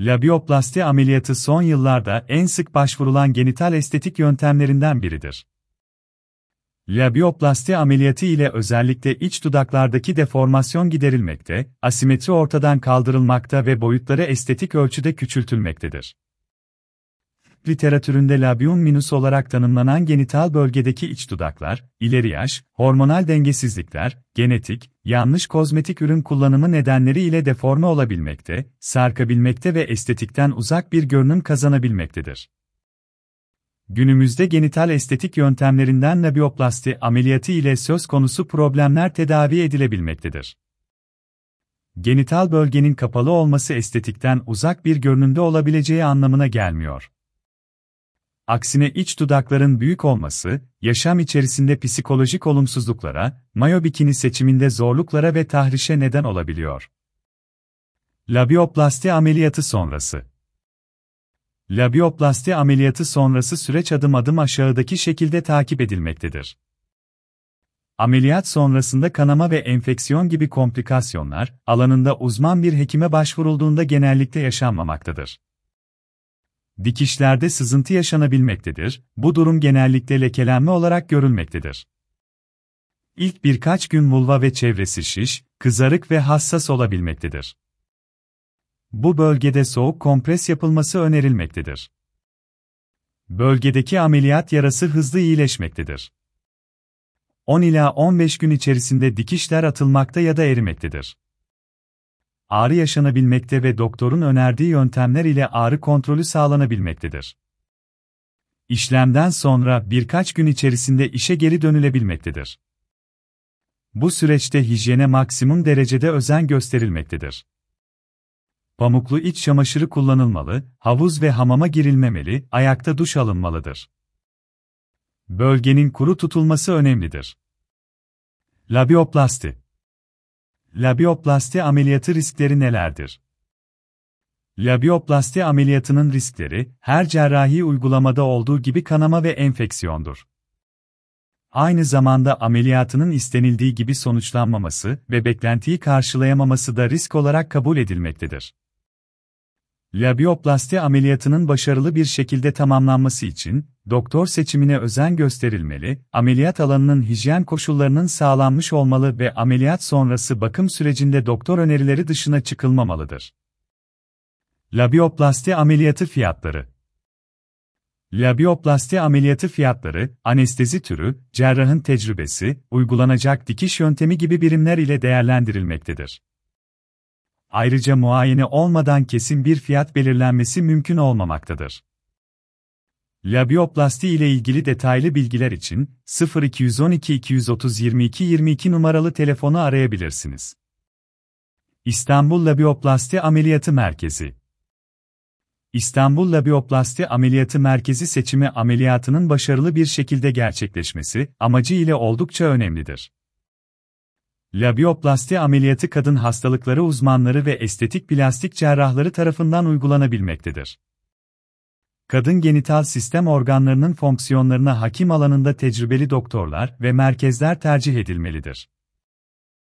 Labioplasti ameliyatı son yıllarda en sık başvurulan genital estetik yöntemlerinden biridir. Labioplasti ameliyatı ile özellikle iç dudaklardaki deformasyon giderilmekte, asimetri ortadan kaldırılmakta ve boyutları estetik ölçüde küçültülmektedir literatüründe labium minus olarak tanımlanan genital bölgedeki iç dudaklar, ileri yaş, hormonal dengesizlikler, genetik, yanlış kozmetik ürün kullanımı nedenleri ile deforme olabilmekte, sarkabilmekte ve estetikten uzak bir görünüm kazanabilmektedir. Günümüzde genital estetik yöntemlerinden labioplasti ameliyatı ile söz konusu problemler tedavi edilebilmektedir. Genital bölgenin kapalı olması estetikten uzak bir görünümde olabileceği anlamına gelmiyor. Aksine iç dudakların büyük olması, yaşam içerisinde psikolojik olumsuzluklara, mayo bikini seçiminde zorluklara ve tahrişe neden olabiliyor. Labioplasti ameliyatı sonrası Labioplasti ameliyatı sonrası süreç adım adım aşağıdaki şekilde takip edilmektedir. Ameliyat sonrasında kanama ve enfeksiyon gibi komplikasyonlar, alanında uzman bir hekime başvurulduğunda genellikle yaşanmamaktadır. Dikişlerde sızıntı yaşanabilmektedir, bu durum genellikle lekelenme olarak görülmektedir. İlk birkaç gün vulva ve çevresi şiş, kızarık ve hassas olabilmektedir. Bu bölgede soğuk kompres yapılması önerilmektedir. Bölgedeki ameliyat yarası hızlı iyileşmektedir. 10 ila 15 gün içerisinde dikişler atılmakta ya da erimektedir ağrı yaşanabilmekte ve doktorun önerdiği yöntemler ile ağrı kontrolü sağlanabilmektedir. İşlemden sonra birkaç gün içerisinde işe geri dönülebilmektedir. Bu süreçte hijyene maksimum derecede özen gösterilmektedir. Pamuklu iç çamaşırı kullanılmalı, havuz ve hamama girilmemeli, ayakta duş alınmalıdır. Bölgenin kuru tutulması önemlidir. Labioplasti Labioplasti ameliyatı riskleri nelerdir? Labioplasti ameliyatının riskleri, her cerrahi uygulamada olduğu gibi kanama ve enfeksiyondur. Aynı zamanda ameliyatının istenildiği gibi sonuçlanmaması ve beklentiyi karşılayamaması da risk olarak kabul edilmektedir. Labioplasti ameliyatının başarılı bir şekilde tamamlanması için, doktor seçimine özen gösterilmeli, ameliyat alanının hijyen koşullarının sağlanmış olmalı ve ameliyat sonrası bakım sürecinde doktor önerileri dışına çıkılmamalıdır. Labioplasti ameliyatı fiyatları Labioplasti ameliyatı fiyatları, anestezi türü, cerrahın tecrübesi, uygulanacak dikiş yöntemi gibi birimler ile değerlendirilmektedir. Ayrıca muayene olmadan kesin bir fiyat belirlenmesi mümkün olmamaktadır. Labioplasti ile ilgili detaylı bilgiler için 0212 230 22 22 numaralı telefonu arayabilirsiniz. İstanbul Labioplasti Ameliyatı Merkezi İstanbul Labioplasti Ameliyatı Merkezi seçimi ameliyatının başarılı bir şekilde gerçekleşmesi amacı ile oldukça önemlidir. Labioplasti ameliyatı kadın hastalıkları uzmanları ve estetik plastik cerrahları tarafından uygulanabilmektedir. Kadın genital sistem organlarının fonksiyonlarına hakim alanında tecrübeli doktorlar ve merkezler tercih edilmelidir.